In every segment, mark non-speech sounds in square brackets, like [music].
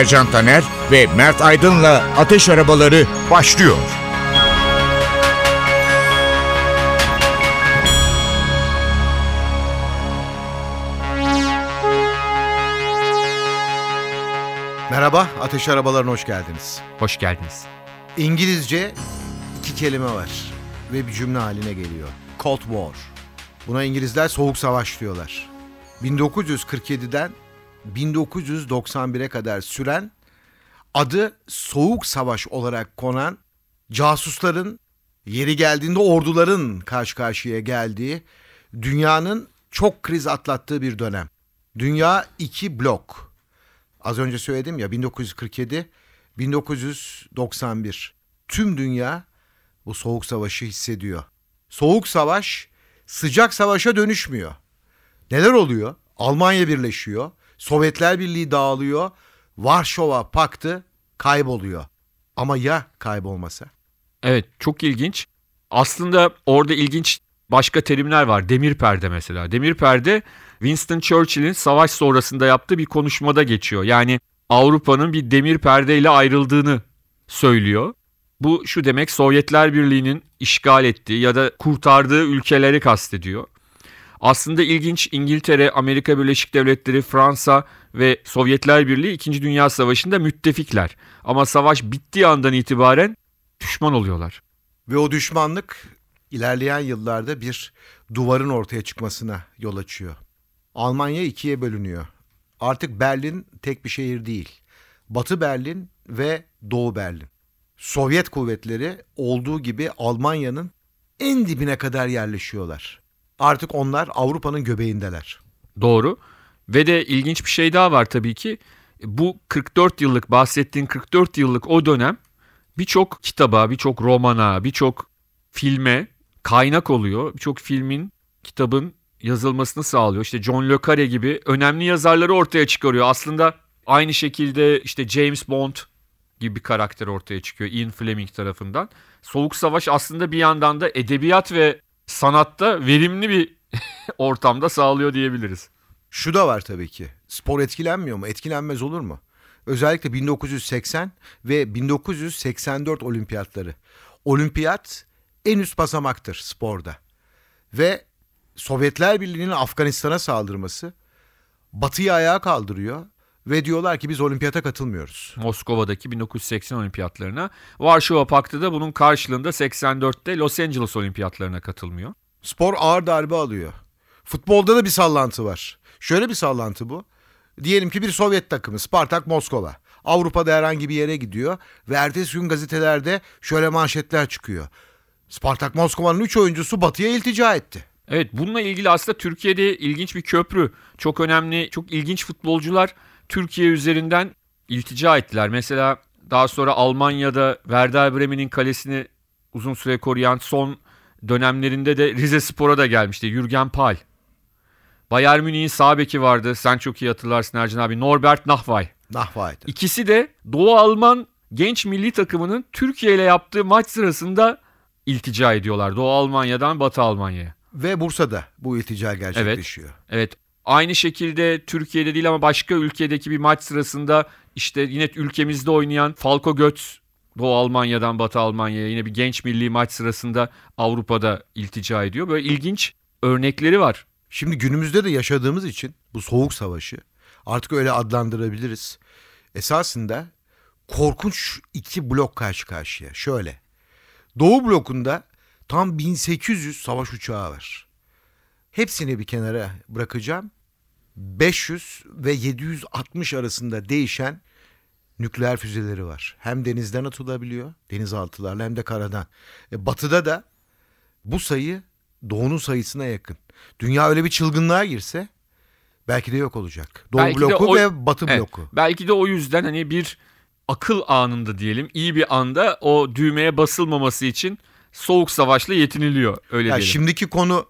Ercan Taner ve Mert Aydın'la Ateş Arabaları başlıyor. Merhaba, Ateş Arabalarına hoş geldiniz. Hoş geldiniz. İngilizce iki kelime var ve bir cümle haline geliyor. Cold War. Buna İngilizler Soğuk Savaş diyorlar. 1947'den 1991'e kadar süren adı Soğuk Savaş olarak konan casusların yeri geldiğinde orduların karşı karşıya geldiği dünyanın çok kriz atlattığı bir dönem. Dünya iki blok. Az önce söyledim ya 1947, 1991. Tüm dünya bu soğuk savaşı hissediyor. Soğuk savaş sıcak savaşa dönüşmüyor. Neler oluyor? Almanya birleşiyor, Sovyetler Birliği dağılıyor, Varşova Paktı kayboluyor. Ama ya kaybolmasa? Evet çok ilginç. Aslında orada ilginç başka terimler var. Demir perde mesela. Demir perde Winston Churchill'in savaş sonrasında yaptığı bir konuşmada geçiyor. Yani Avrupa'nın bir demir perdeyle ayrıldığını söylüyor. Bu şu demek Sovyetler Birliği'nin işgal ettiği ya da kurtardığı ülkeleri kastediyor. Aslında ilginç İngiltere, Amerika Birleşik Devletleri, Fransa ve Sovyetler Birliği 2. Dünya Savaşı'nda müttefikler. Ama savaş bittiği andan itibaren düşman oluyorlar. Ve o düşmanlık ilerleyen yıllarda bir duvarın ortaya çıkmasına yol açıyor. Almanya ikiye bölünüyor. Artık Berlin tek bir şehir değil. Batı Berlin ve Doğu Berlin. Sovyet kuvvetleri olduğu gibi Almanya'nın en dibine kadar yerleşiyorlar. Artık onlar Avrupa'nın göbeğindeler. Doğru. Ve de ilginç bir şey daha var tabii ki. Bu 44 yıllık bahsettiğin 44 yıllık o dönem birçok kitaba, birçok romana, birçok filme kaynak oluyor. Birçok filmin, kitabın yazılmasını sağlıyor. İşte John Le Carre gibi önemli yazarları ortaya çıkarıyor. Aslında aynı şekilde işte James Bond gibi bir karakter ortaya çıkıyor Ian Fleming tarafından. Soğuk Savaş aslında bir yandan da edebiyat ve sanatta verimli bir [laughs] ortamda sağlıyor diyebiliriz. Şu da var tabii ki. Spor etkilenmiyor mu? Etkilenmez olur mu? Özellikle 1980 ve 1984 olimpiyatları. Olimpiyat en üst basamaktır sporda. Ve Sovyetler Birliği'nin Afganistan'a saldırması Batı'yı ayağa kaldırıyor ve diyorlar ki biz olimpiyata katılmıyoruz. Moskova'daki 1980 olimpiyatlarına. Varşova Paktı da bunun karşılığında 84'te Los Angeles olimpiyatlarına katılmıyor. Spor ağır darbe alıyor. Futbolda da bir sallantı var. Şöyle bir sallantı bu. Diyelim ki bir Sovyet takımı Spartak Moskova. Avrupa'da herhangi bir yere gidiyor ve ertesi gün gazetelerde şöyle manşetler çıkıyor. Spartak Moskova'nın 3 oyuncusu batıya iltica etti. Evet bununla ilgili aslında Türkiye'de ilginç bir köprü. Çok önemli, çok ilginç futbolcular Türkiye üzerinden iltica ettiler. Mesela daha sonra Almanya'da Werder Bremen'in kalesini uzun süre koruyan son dönemlerinde de Rize Spor'a da gelmişti. Jürgen Pal. Bayern Münih'in sağ beki vardı. Sen çok iyi hatırlarsın Ercan abi. Norbert Nahvay. Nahvay'dı. İkisi de Doğu Alman genç milli takımının Türkiye ile yaptığı maç sırasında iltica ediyorlar. Doğu Almanya'dan Batı Almanya'ya. Ve Bursa'da bu iltica gerçekleşiyor. Evet. evet. Aynı şekilde Türkiye'de değil ama başka ülkedeki bir maç sırasında işte yine ülkemizde oynayan Falco Götz Doğu Almanya'dan Batı Almanya'ya yine bir genç milli maç sırasında Avrupa'da iltica ediyor. Böyle ilginç örnekleri var. Şimdi günümüzde de yaşadığımız için bu soğuk savaşı artık öyle adlandırabiliriz. Esasında korkunç iki blok karşı karşıya. Şöyle. Doğu blokunda tam 1800 savaş uçağı var. Hepsini bir kenara bırakacağım. 500 ve 760 arasında değişen nükleer füzeleri var. Hem denizden atılabiliyor, denizaltılarla hem de karadan. E, batıda da bu sayı doğunun sayısına yakın. Dünya öyle bir çılgınlığa girse Belki de yok olacak. Doğu Belki bloku o- ve Batı Evet, bloku. belki de o yüzden hani bir akıl anında diyelim iyi bir anda o düğmeye basılmaması için soğuk savaşla yetiniliyor öyle Ya diyelim. şimdiki konu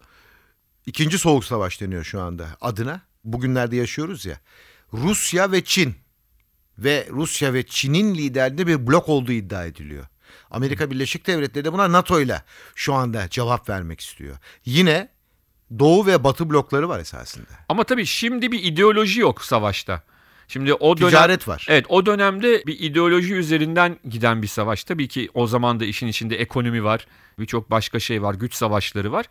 ikinci soğuk savaş deniyor şu anda adına. Bugünlerde yaşıyoruz ya. Rusya ve Çin ve Rusya ve Çin'in liderliğinde bir blok olduğu iddia ediliyor. Amerika Birleşik Devletleri de buna NATO ile şu anda cevap vermek istiyor. Yine Doğu ve Batı blokları var esasında. Ama tabii şimdi bir ideoloji yok savaşta. Şimdi o dönem Ticaret var. Evet o dönemde bir ideoloji üzerinden giden bir savaş. Tabii ki o zaman da işin içinde ekonomi var. Birçok başka şey var. Güç savaşları var.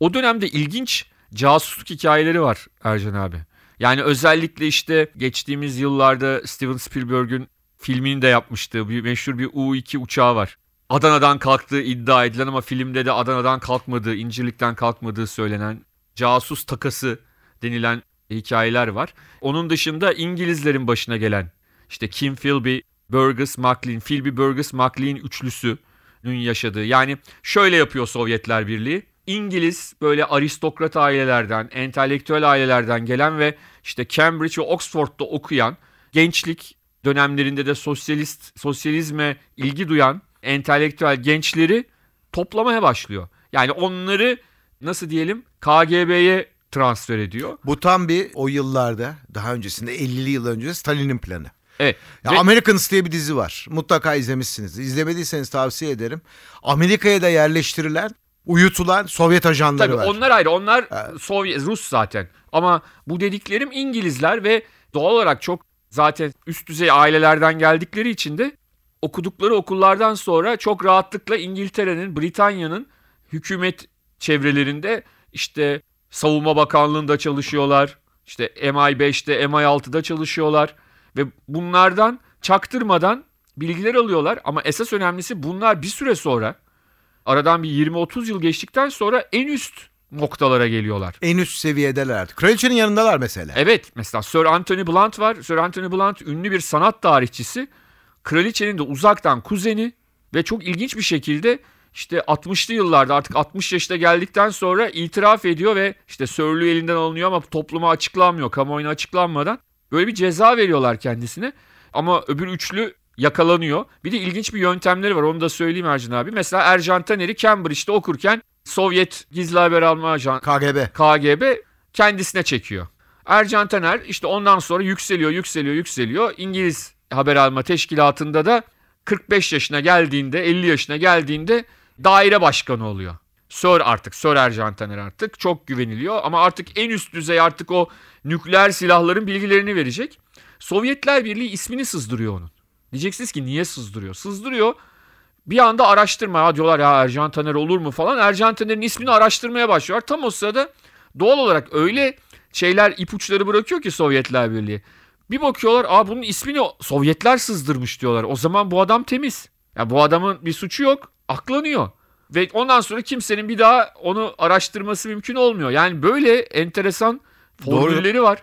O dönemde ilginç casusluk hikayeleri var Ercan abi. Yani özellikle işte geçtiğimiz yıllarda Steven Spielberg'ün filmini de yapmıştığı bir meşhur bir U-2 uçağı var. Adana'dan kalktığı iddia edilen ama filmde de Adana'dan kalkmadığı, İncirlik'ten kalkmadığı söylenen casus takası denilen hikayeler var. Onun dışında İngilizlerin başına gelen işte Kim Philby, Burgess, MacLean, Philby, Burgess, MacLean üçlüsünün yaşadığı. Yani şöyle yapıyor Sovyetler Birliği. İngiliz böyle aristokrat ailelerden, entelektüel ailelerden gelen ve işte Cambridge ve Oxford'da okuyan gençlik dönemlerinde de sosyalist sosyalizme ilgi duyan entelektüel gençleri toplamaya başlıyor. Yani onları nasıl diyelim KGB'ye transfer ediyor. Bu tam bir o yıllarda daha öncesinde 50'li yıl önce Stalin'in planı. Evet. Ya Ve- Americans diye bir dizi var. Mutlaka izlemişsiniz. İzlemediyseniz tavsiye ederim. Amerika'ya da yerleştirilen, uyutulan Sovyet ajanları Tabii var. onlar ayrı. Onlar Ha. Sovyet, Rus zaten. Ama bu dediklerim İngilizler ve doğal olarak çok zaten üst düzey ailelerden geldikleri için de okudukları okullardan sonra çok rahatlıkla İngiltere'nin, Britanya'nın hükümet çevrelerinde işte savunma bakanlığında çalışıyorlar. İşte MI5'te, MI6'da çalışıyorlar ve bunlardan çaktırmadan bilgiler alıyorlar ama esas önemlisi bunlar bir süre sonra aradan bir 20-30 yıl geçtikten sonra en üst noktalara geliyorlar. En üst seviyedeler artık. Kraliçenin yanındalar mesela. Evet mesela Sir Anthony Blunt var. Sir Anthony Blunt ünlü bir sanat tarihçisi. Kraliçenin de uzaktan kuzeni ve çok ilginç bir şekilde işte 60'lı yıllarda artık 60 yaşına geldikten sonra itiraf ediyor ve işte sörlüğü elinden alınıyor ama topluma açıklanmıyor, kamuoyuna açıklanmadan. Böyle bir ceza veriyorlar kendisine ama öbür üçlü yakalanıyor. Bir de ilginç bir yöntemleri var onu da söyleyeyim Ercan abi. Mesela Ercan Taner'i Cambridge'de okurken Sovyet gizli haber alma ajan KGB. KGB kendisine çekiyor. Ercan Taner işte ondan sonra yükseliyor, yükseliyor, yükseliyor. İngiliz haber alma teşkilatında da 45 yaşına geldiğinde, 50 yaşına geldiğinde daire başkanı oluyor. Sör artık, Sör Ercan Taner artık çok güveniliyor ama artık en üst düzey artık o nükleer silahların bilgilerini verecek. Sovyetler Birliği ismini sızdırıyor onun. Diyeceksiniz ki niye sızdırıyor? Sızdırıyor. Bir anda araştırma diyorlar ya Ercan Taner olur mu falan. Ercan Taner'in ismini araştırmaya başlıyorlar. Tam o sırada doğal olarak öyle şeyler ipuçları bırakıyor ki Sovyetler Birliği. Bir bakıyorlar aa bunun ismini Sovyetler sızdırmış diyorlar. O zaman bu adam temiz. Ya bu adamın bir suçu yok. Aklanıyor. Ve ondan sonra kimsenin bir daha onu araştırması mümkün olmuyor. Yani böyle enteresan Doğru. formülleri var.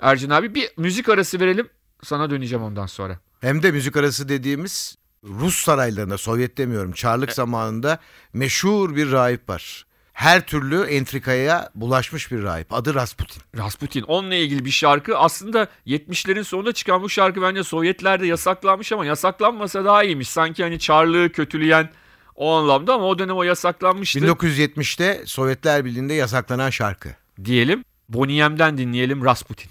Ercan abi bir müzik arası verelim. Sana döneceğim ondan sonra. Hem de müzik arası dediğimiz Rus saraylarında, Sovyet demiyorum, Çarlık zamanında meşhur bir rahip var. Her türlü entrikaya bulaşmış bir rahip. Adı Rasputin. Rasputin onunla ilgili bir şarkı aslında 70'lerin sonunda çıkan bu şarkı bence Sovyetlerde yasaklanmış ama yasaklanmasa daha iyiymiş. Sanki hani Çarlığı kötüleyen o anlamda ama o dönem o yasaklanmıştı 1970'te Sovyetler Birliği'nde yasaklanan şarkı. diyelim. Boniyem'den dinleyelim Rasputin.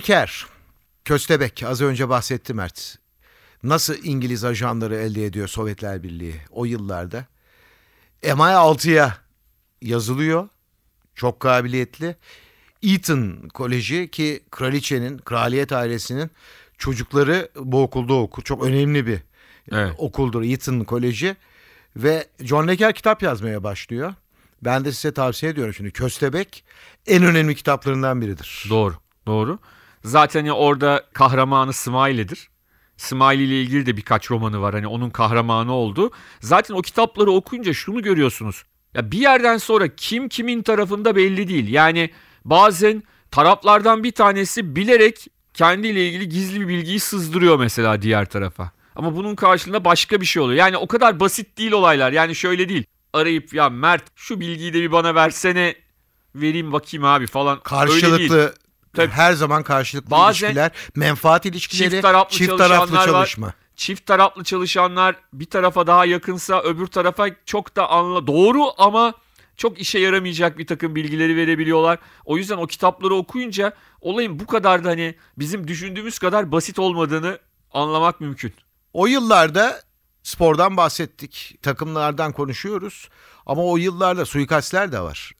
Carre, Köstebek az önce bahsetti Mert. Nasıl İngiliz ajanları elde ediyor Sovyetler Birliği o yıllarda? MI6'ya yazılıyor. Çok kabiliyetli. Eton Koleji ki kraliçenin, kraliyet ailesinin çocukları bu okulda okur. Çok önemli bir Evet. okuldur Eton Koleji. Ve John Le Carre kitap yazmaya başlıyor. Ben de size tavsiye ediyorum şimdi. Köstebek en önemli kitaplarından biridir. Doğru, doğru. Zaten orada kahramanı Smiley'dir. Smiley ile ilgili de birkaç romanı var. Hani onun kahramanı oldu. Zaten o kitapları okuyunca şunu görüyorsunuz. Ya bir yerden sonra kim kimin tarafında belli değil. Yani bazen taraflardan bir tanesi bilerek kendiyle ilgili gizli bir bilgiyi sızdırıyor mesela diğer tarafa. Ama bunun karşılığında başka bir şey oluyor. Yani o kadar basit değil olaylar. Yani şöyle değil. Arayıp ya Mert şu bilgiyi de bir bana versene vereyim bakayım abi falan. Karşılıklı Tabii. her zaman karşılıklı Bazen ilişkiler, menfaat ilişkileri, çift taraflı çift taraflı çalışanlar var. çalışma. Çift taraflı çalışanlar bir tarafa daha yakınsa öbür tarafa çok da anla doğru ama çok işe yaramayacak bir takım bilgileri verebiliyorlar. O yüzden o kitapları okuyunca olayın bu kadar da hani bizim düşündüğümüz kadar basit olmadığını anlamak mümkün. O yıllarda spordan bahsettik, takımlardan konuşuyoruz ama o yıllarda suikastler de var.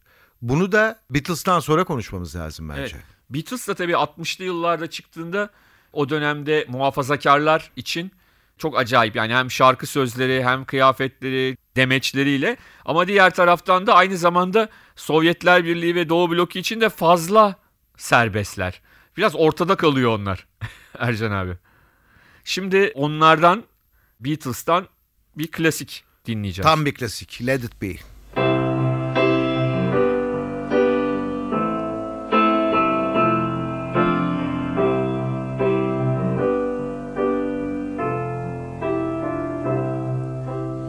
Bunu da Beatles'tan sonra konuşmamız lazım bence. Evet. Beatles da tabii 60'lı yıllarda çıktığında o dönemde muhafazakarlar için çok acayip. Yani hem şarkı sözleri hem kıyafetleri, demeçleriyle ama diğer taraftan da aynı zamanda Sovyetler Birliği ve Doğu bloku için de fazla serbestler. Biraz ortada kalıyor onlar [laughs] Ercan abi. Şimdi onlardan Beatles'tan bir klasik dinleyeceğiz. Tam bir klasik. Let It Be.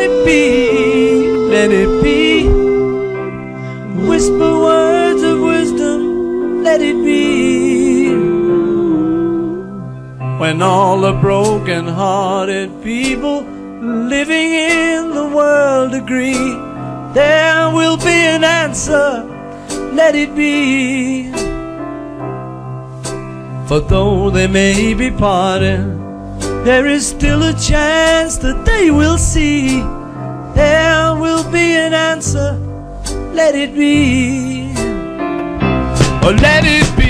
let it be, let it be. Whisper words of wisdom, let it be. When all the broken hearted people living in the world agree, there will be an answer, let it be. For though they may be parted, there is still a chance that they will see. There will be an answer. Let it be. Oh, let it be.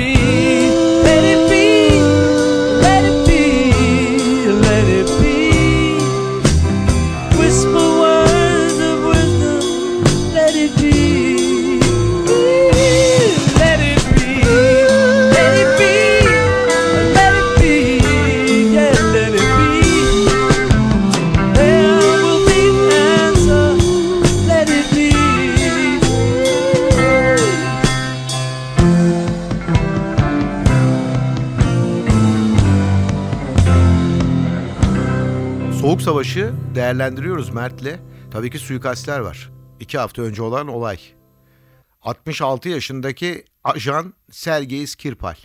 değerlendiriyoruz Mert'le. Tabii ki suikastler var. İki hafta önce olan olay. 66 yaşındaki ajan Sergei Skripal.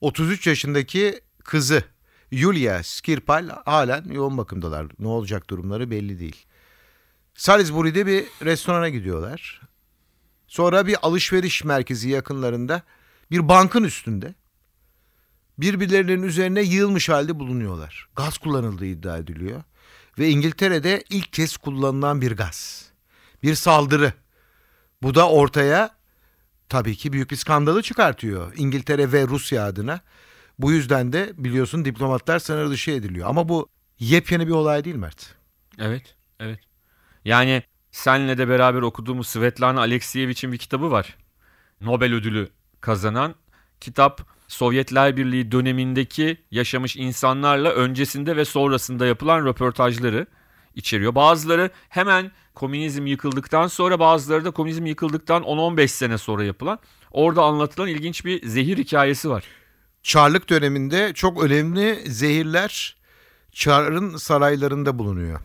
33 yaşındaki kızı Yulia Skripal halen yoğun bakımdalar. Ne olacak durumları belli değil. Salisbury'de bir restorana gidiyorlar. Sonra bir alışveriş merkezi yakınlarında bir bankın üstünde birbirlerinin üzerine yığılmış halde bulunuyorlar. Gaz kullanıldığı iddia ediliyor. Ve İngiltere'de ilk kez kullanılan bir gaz. Bir saldırı. Bu da ortaya tabii ki büyük bir skandalı çıkartıyor İngiltere ve Rusya adına. Bu yüzden de biliyorsun diplomatlar sınır dışı ediliyor. Ama bu yepyeni bir olay değil Mert. Evet, evet. Yani senle de beraber okuduğumuz Svetlana Alexiyevich'in bir kitabı var. Nobel ödülü kazanan kitap Sovyetler Birliği dönemindeki yaşamış insanlarla öncesinde ve sonrasında yapılan röportajları içeriyor. Bazıları hemen komünizm yıkıldıktan sonra bazıları da komünizm yıkıldıktan 10-15 sene sonra yapılan orada anlatılan ilginç bir zehir hikayesi var. Çarlık döneminde çok önemli zehirler Çar'ın saraylarında bulunuyor.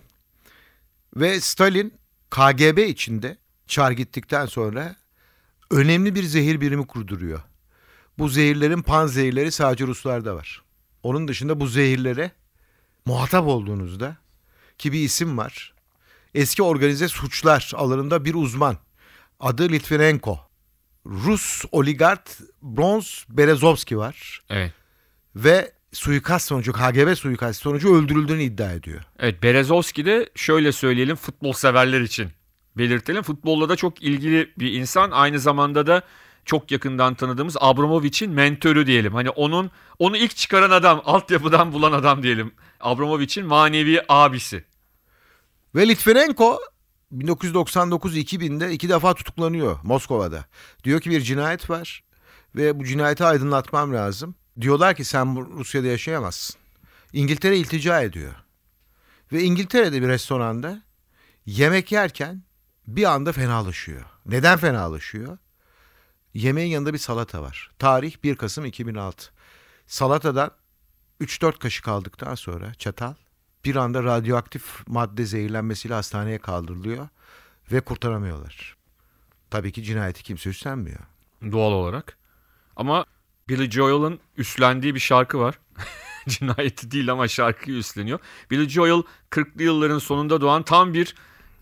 Ve Stalin KGB içinde Çar gittikten sonra önemli bir zehir birimi kurduruyor. Bu zehirlerin pan zehirleri sadece Ruslarda var. Onun dışında bu zehirlere muhatap olduğunuzda ki bir isim var. Eski organize suçlar alanında bir uzman. Adı Litvinenko. Rus oligark Bronz Berezovski var Evet. ve suikast sonucu KGB suikast sonucu öldürüldüğünü iddia ediyor. Evet Berezovski de şöyle söyleyelim futbol severler için belirtelim. Futbolla da çok ilgili bir insan. Aynı zamanda da çok yakından tanıdığımız Abramovich'in mentörü diyelim. Hani onun onu ilk çıkaran adam, altyapıdan bulan adam diyelim. Abramovich'in manevi abisi. Ve Litvinenko 1999-2000'de iki defa tutuklanıyor Moskova'da. Diyor ki bir cinayet var ve bu cinayeti aydınlatmam lazım. Diyorlar ki sen Rusya'da yaşayamazsın. İngiltere iltica ediyor. Ve İngiltere'de bir restoranda yemek yerken bir anda fenalaşıyor. Neden fenalaşıyor? Yemeğin yanında bir salata var. Tarih 1 Kasım 2006. Salatadan 3-4 kaşık aldıktan sonra çatal bir anda radyoaktif madde zehirlenmesiyle hastaneye kaldırılıyor ve kurtaramıyorlar. Tabii ki cinayeti kimse üstlenmiyor. Doğal olarak. Ama Billy Joel'ın üstlendiği bir şarkı var. [laughs] Cinayeti değil ama şarkıyı üstleniyor. Billy Joel 40'lı yılların sonunda doğan tam bir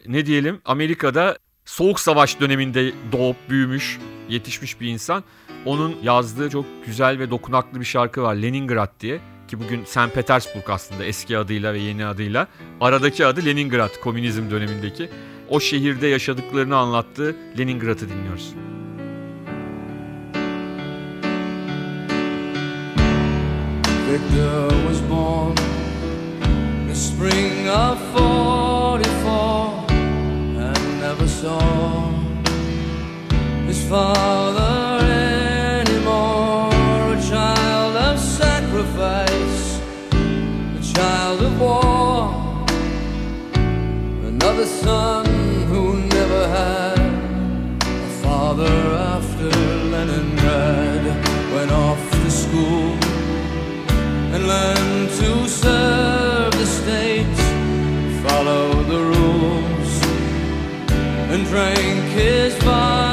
ne diyelim Amerika'da Soğuk Savaş döneminde doğup büyümüş, yetişmiş bir insan. Onun yazdığı çok güzel ve dokunaklı bir şarkı var Leningrad diye. Ki bugün St. Petersburg aslında eski adıyla ve yeni adıyla. Aradaki adı Leningrad komünizm dönemindeki. O şehirde yaşadıklarını anlattığı Leningrad'ı dinliyoruz. Victor was born the spring of 44 and never his father anymore. A child of sacrifice, a child of war, another son who never had a father after Leningrad Drank his fine.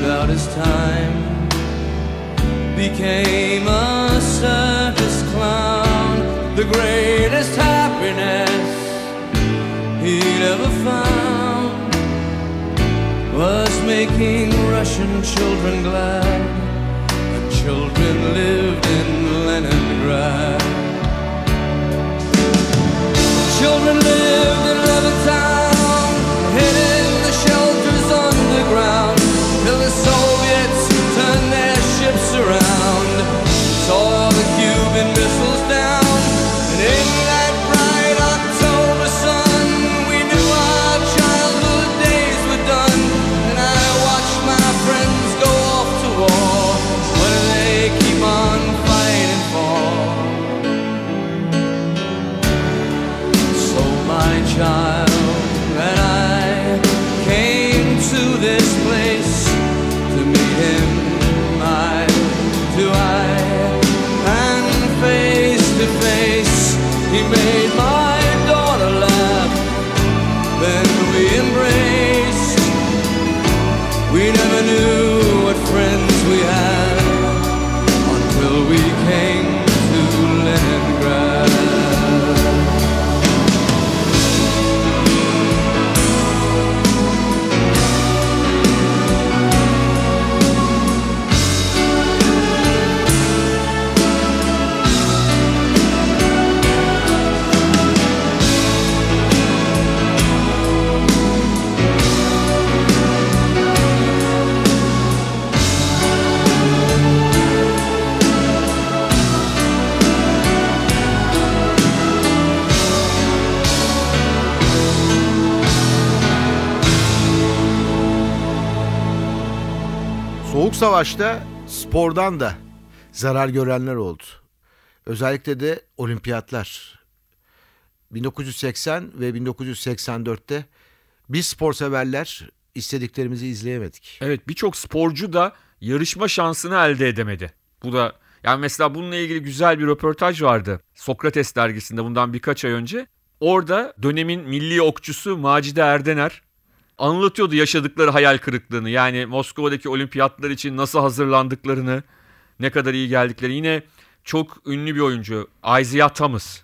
Served out his time, became a circus clown, the greatest happiness he'd ever found was making Russian children glad. The children lived in Leningrad. Children lived in Levittown, Savaş'ta spordan da zarar görenler oldu. Özellikle de olimpiyatlar. 1980 ve 1984'te biz spor severler istediklerimizi izleyemedik. Evet birçok sporcu da yarışma şansını elde edemedi. Bu da yani mesela bununla ilgili güzel bir röportaj vardı. Sokrates dergisinde bundan birkaç ay önce. Orada dönemin milli okçusu Macide Erdener anlatıyordu yaşadıkları hayal kırıklığını. Yani Moskova'daki olimpiyatlar için nasıl hazırlandıklarını, ne kadar iyi geldikleri. Yine çok ünlü bir oyuncu Isaiah Thomas.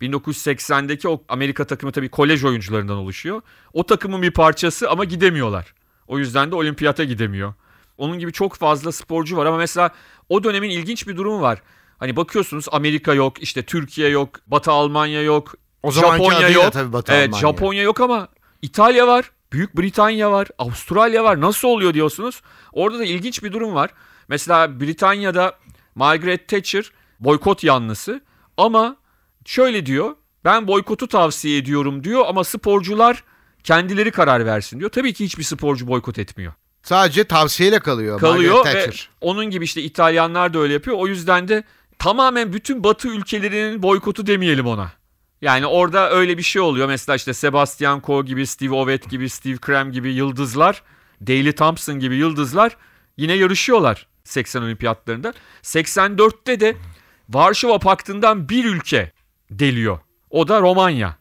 1980'deki o Amerika takımı tabii kolej oyuncularından oluşuyor. O takımın bir parçası ama gidemiyorlar. O yüzden de olimpiyata gidemiyor. Onun gibi çok fazla sporcu var ama mesela o dönemin ilginç bir durumu var. Hani bakıyorsunuz Amerika yok, işte Türkiye yok, Batı Almanya yok, O Japonya yok. tabii Batı evet, Almanya. Japonya yok ama İtalya var, Büyük Britanya var, Avustralya var. Nasıl oluyor diyorsunuz? Orada da ilginç bir durum var. Mesela Britanya'da Margaret Thatcher boykot yanlısı ama şöyle diyor. Ben boykotu tavsiye ediyorum diyor ama sporcular kendileri karar versin diyor. Tabii ki hiçbir sporcu boykot etmiyor. Sadece tavsiyeyle kalıyor. Kalıyor Margaret ve Thatcher. onun gibi işte İtalyanlar da öyle yapıyor. O yüzden de tamamen bütün Batı ülkelerinin boykotu demeyelim ona. Yani orada öyle bir şey oluyor. Mesela işte Sebastian Coe gibi, Steve Ovett gibi, Steve Krem gibi yıldızlar, Daley Thompson gibi yıldızlar yine yarışıyorlar 80 olimpiyatlarında. 84'te de Varşova Paktı'ndan bir ülke deliyor. O da Romanya.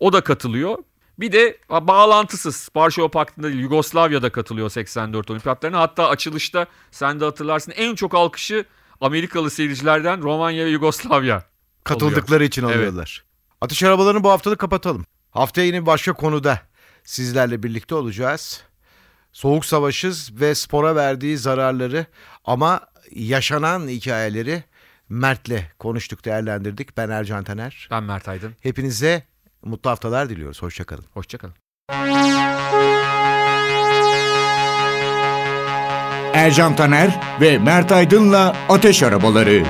O da katılıyor. Bir de bağlantısız Varşova Paktı'nda değil Yugoslavya'da katılıyor 84 olimpiyatlarına. Hatta açılışta sen de hatırlarsın en çok alkışı Amerikalı seyircilerden Romanya ve Yugoslavya. Katıldıkları için Evet. Atış arabalarını bu haftalık kapatalım. Haftaya yine başka konuda sizlerle birlikte olacağız. Soğuk savaşız ve spora verdiği zararları ama yaşanan hikayeleri Mert'le konuştuk, değerlendirdik. Ben Ercan Taner. Ben Mert Aydın. Hepinize mutlu haftalar diliyoruz. Hoşçakalın. Hoşçakalın. Ercan Taner ve Mert Aydın'la Ateş Arabaları.